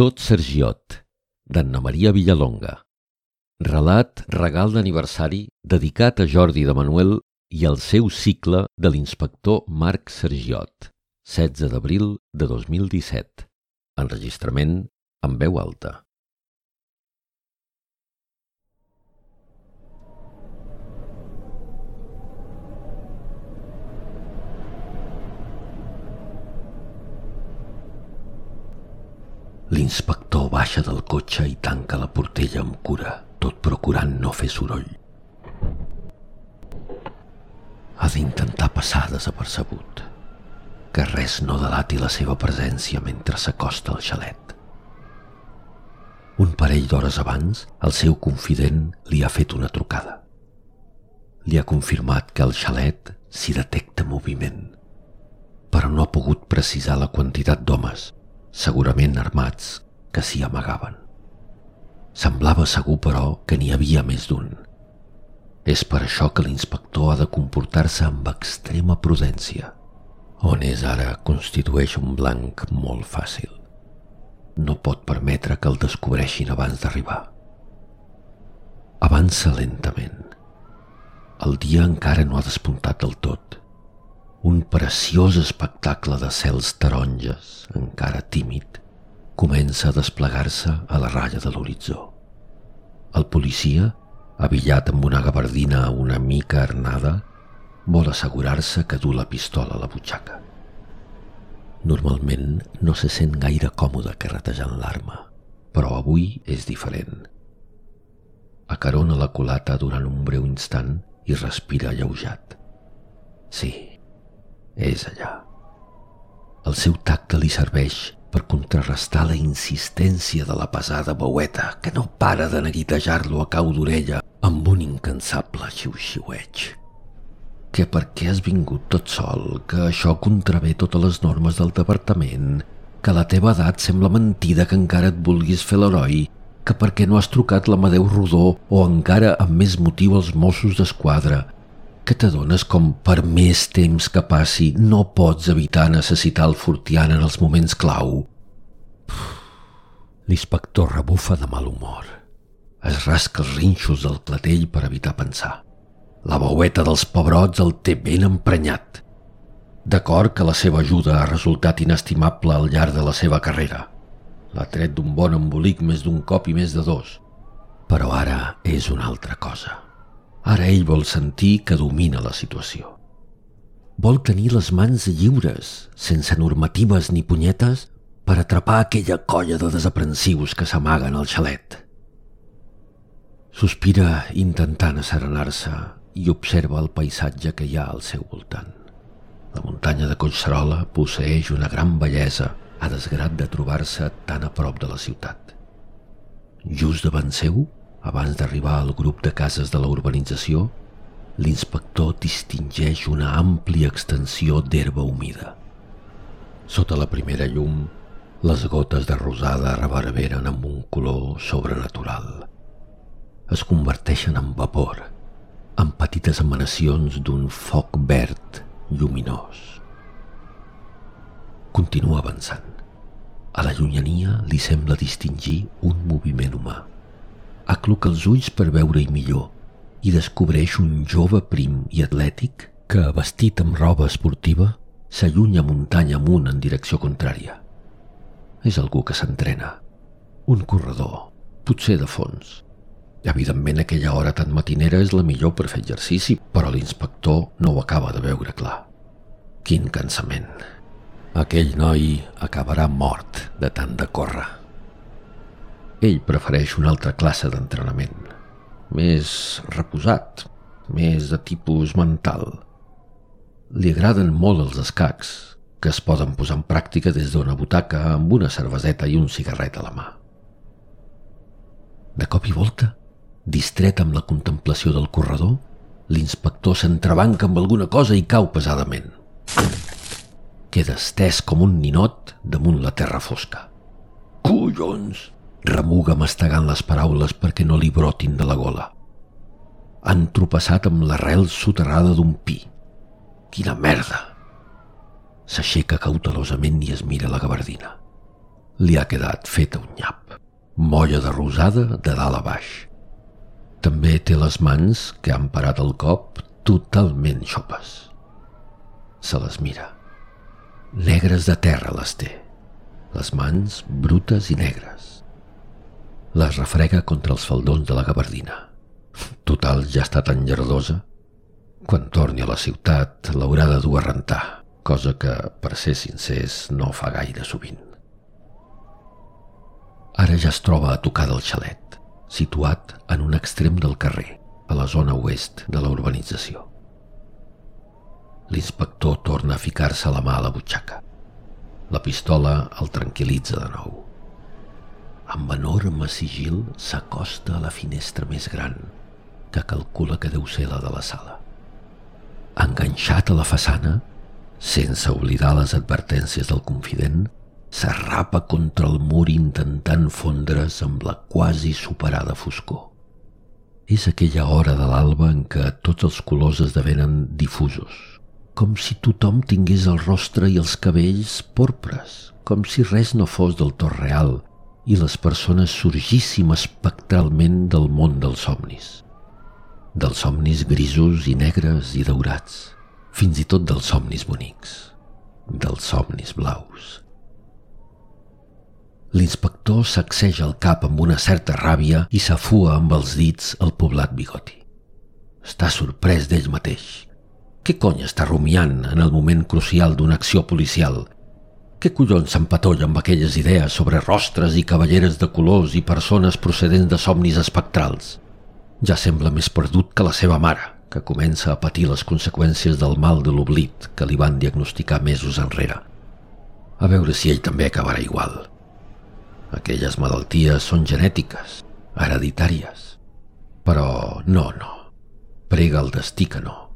Tot Sergiot, d'Anna Maria Villalonga. Relat regal d'aniversari dedicat a Jordi de Manuel i al seu cicle de l'inspector Marc Sergiot, 16 d'abril de 2017. Enregistrament en veu alta. L'inspector baixa del cotxe i tanca la portella amb cura, tot procurant no fer soroll. Ha d'intentar passar desapercebut, que res no delati la seva presència mentre s'acosta al xalet. Un parell d'hores abans, el seu confident li ha fet una trucada. Li ha confirmat que al xalet s'hi detecta moviment, però no ha pogut precisar la quantitat d'homes segurament armats, que s'hi amagaven. Semblava segur, però, que n'hi havia més d'un. És per això que l'inspector ha de comportar-se amb extrema prudència. On és ara constitueix un blanc molt fàcil. No pot permetre que el descobreixin abans d'arribar. Avança lentament. El dia encara no ha despuntat del tot un preciós espectacle de cels taronges, encara tímid, comença a desplegar-se a la ratlla de l'horitzó. El policia, avillat amb una gabardina una mica arnada, vol assegurar-se que du la pistola a la butxaca. Normalment no se sent gaire còmode carretejant l'arma, però avui és diferent. Acarona la culata durant un breu instant i respira alleujat. Sí, és allà. El seu tacte li serveix per contrarrestar la insistència de la pesada baueta que no para de neguitejar-lo a cau d'orella amb un incansable xiu-xiueig. Que per què has vingut tot sol, que això contravé totes les normes del departament, que la teva edat sembla mentida que encara et vulguis fer l'heroi, que per què no has trucat l'Amadeu Rodó o encara amb més motiu els Mossos d'Esquadra, que t'adones com per més temps que passi no pots evitar necessitar el Fortian en els moments clau. L'inspector rebufa de mal humor. Es rasca els rinxos del clatell per evitar pensar. La baueta dels pebrots el té ben emprenyat. D'acord que la seva ajuda ha resultat inestimable al llarg de la seva carrera. L'ha tret d'un bon embolic més d'un cop i més de dos. Però ara és una altra cosa. Ara ell vol sentir que domina la situació. Vol tenir les mans lliures, sense normatives ni punyetes, per atrapar aquella colla de desaprensius que s'amaguen al xalet. Sospira intentant asserenar-se i observa el paisatge que hi ha al seu voltant. La muntanya de Collserola posseeix una gran bellesa a desgrat de trobar-se tan a prop de la ciutat. Just davant seu abans d'arribar al grup de cases de la urbanització, l'inspector distingeix una àmplia extensió d'herba humida. Sota la primera llum, les gotes de rosada reverberen amb un color sobrenatural. Es converteixen en vapor, en petites emanacions d'un foc verd lluminós. Continua avançant. A la llunyania li sembla distingir un moviment humà acluca els ulls per veure-hi millor i descobreix un jove prim i atlètic que, vestit amb roba esportiva, s'allunya muntanya amunt en direcció contrària. És algú que s'entrena. Un corredor, potser de fons. Evidentment, aquella hora tan matinera és la millor per fer exercici, però l'inspector no ho acaba de veure clar. Quin cansament. Aquell noi acabarà mort de tant de córrer. Ell prefereix una altra classe d'entrenament, més reposat, més de tipus mental. Li agraden molt els escacs, que es poden posar en pràctica des d'una butaca amb una cerveseta i un cigarret a la mà. De cop i volta, distret amb la contemplació del corredor, l'inspector s'entrebanca amb alguna cosa i cau pesadament. Queda estès com un ninot damunt la terra fosca. Collons! Remuga mastegant les paraules perquè no li brotin de la gola. Han tropeçat amb l'arrel soterrada d'un pi. Quina merda! S'aixeca cautelosament i es mira la gabardina. li ha quedat feta un nyap. Molla de rosada de dalt a baix. També té les mans, que han parat el cop, totalment xopes. Se les mira. Negres de terra les té. Les mans brutes i negres. Les refrega contra els faldons de la gabardina. Total, ja està tan llardosa. Quan torni a la ciutat l'haurà de dur a rentar, cosa que, per ser sincers, no fa gaire sovint. Ara ja es troba a tocar del xalet, situat en un extrem del carrer, a la zona oest de la urbanització. L'inspector torna a ficar-se la mà a la butxaca. La pistola el tranquil·litza de nou. Amb enorme sigil s'acosta a la finestra més gran, que calcula que deu ser la de la sala. Enganxat a la façana, sense oblidar les advertències del confident, s'arrapa contra el mur intentant fondre's amb la quasi superada foscor. És aquella hora de l'alba en què tots els colors esdevenen difusos, com si tothom tingués el rostre i els cabells porpres, com si res no fos del tot real i les persones sorgíssim espectralment del món dels somnis. Dels somnis grisos i negres i daurats, fins i tot dels somnis bonics, dels somnis blaus. L'inspector sacseja el cap amb una certa ràbia i s'afua amb els dits el poblat bigoti. Està sorprès d'ell mateix. Què cony està rumiant en el moment crucial d'una acció policial? Què collons s'empatolla amb aquelles idees sobre rostres i cavalleres de colors i persones procedents de somnis espectrals? Ja sembla més perdut que la seva mare, que comença a patir les conseqüències del mal de l'oblit que li van diagnosticar mesos enrere. A veure si ell també acabarà igual. Aquelles malalties són genètiques, hereditàries. Però no, no. Prega el destí que no.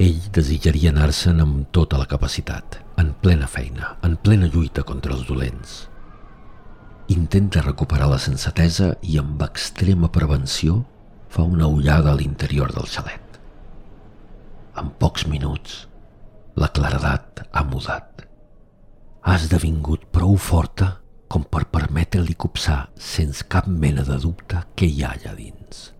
Ell desitjaria anar-se'n amb tota la capacitat, en plena feina, en plena lluita contra els dolents. Intenta recuperar la sensatesa i amb extrema prevenció fa una ullada a l'interior del xalet. En pocs minuts, la claredat ha mudat. Ha esdevingut prou forta com per permetre-li copsar sense cap mena de dubte què hi ha allà dins.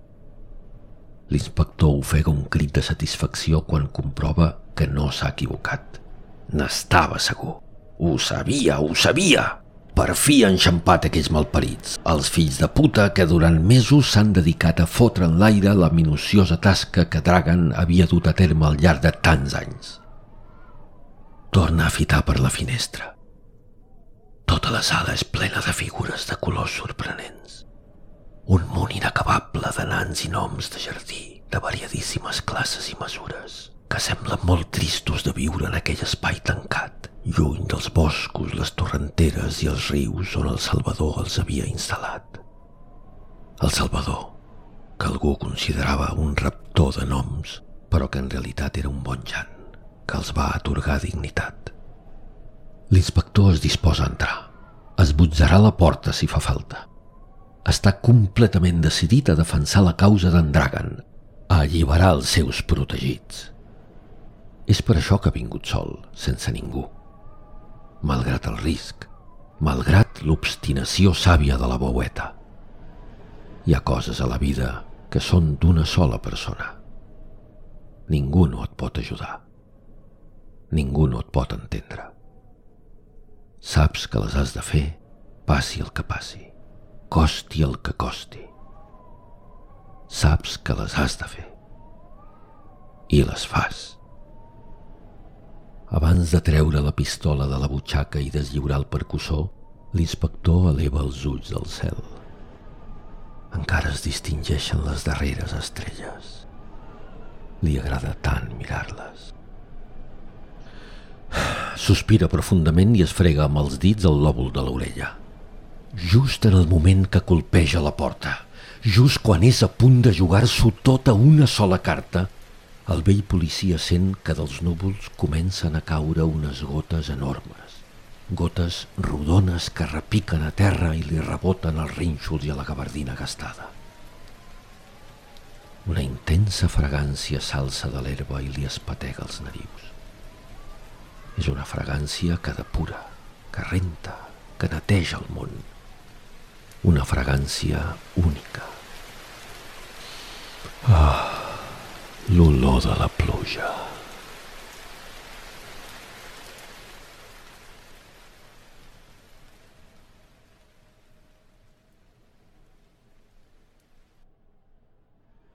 L'inspector ofega un crit de satisfacció quan comprova que no s'ha equivocat. N'estava segur. Ho sabia, ho sabia! Per fi ha enxampat aquells malparits, els fills de puta que durant mesos s'han dedicat a fotre en l'aire la minuciosa tasca que Dragan havia dut a terme al llarg de tants anys. Torna a fitar per la finestra. Tota la sala és plena de figures de colors sorprenents. Un munt inacabable de nans i noms de jardí, de variadíssimes classes i mesures, que semblen molt tristos de viure en aquell espai tancat, lluny dels boscos, les torrenteres i els rius on el Salvador els havia instal·lat. El Salvador, que algú considerava un raptor de noms, però que en realitat era un bon jan, que els va atorgar dignitat. L'inspector es disposa a entrar. Esbutzarà la porta si fa falta. Està completament decidit a defensar la causa d'en Dragan, a alliberar els seus protegits. És per això que ha vingut sol, sense ningú. Malgrat el risc, malgrat l'obstinació sàvia de la boueta. Hi ha coses a la vida que són d'una sola persona. Ningú no et pot ajudar. Ningú no et pot entendre. Saps que les has de fer, passi el que passi, costi el que costi. Saps que les has de fer. I les fas. Abans de treure la pistola de la butxaca i deslliurar el percussor, l'inspector eleva els ulls al cel. Encara es distingeixen les darreres estrelles. Li agrada tant mirar-les. Sospira profundament i es frega amb els dits el lòbul de l'orella. Just en el moment que colpeja la porta, just quan és a punt de jugar-s'ho tota una sola carta, el vell policia sent que dels núvols comencen a caure unes gotes enormes, gotes rodones que repiquen a terra i li reboten als rínxols i a la gabardina gastada. Una intensa fragància s'alça de l'herba i li espatega els narius. És una fragància que depura, que renta, que neteja el món. Una fragància única. Ah, l'olor de la pluja.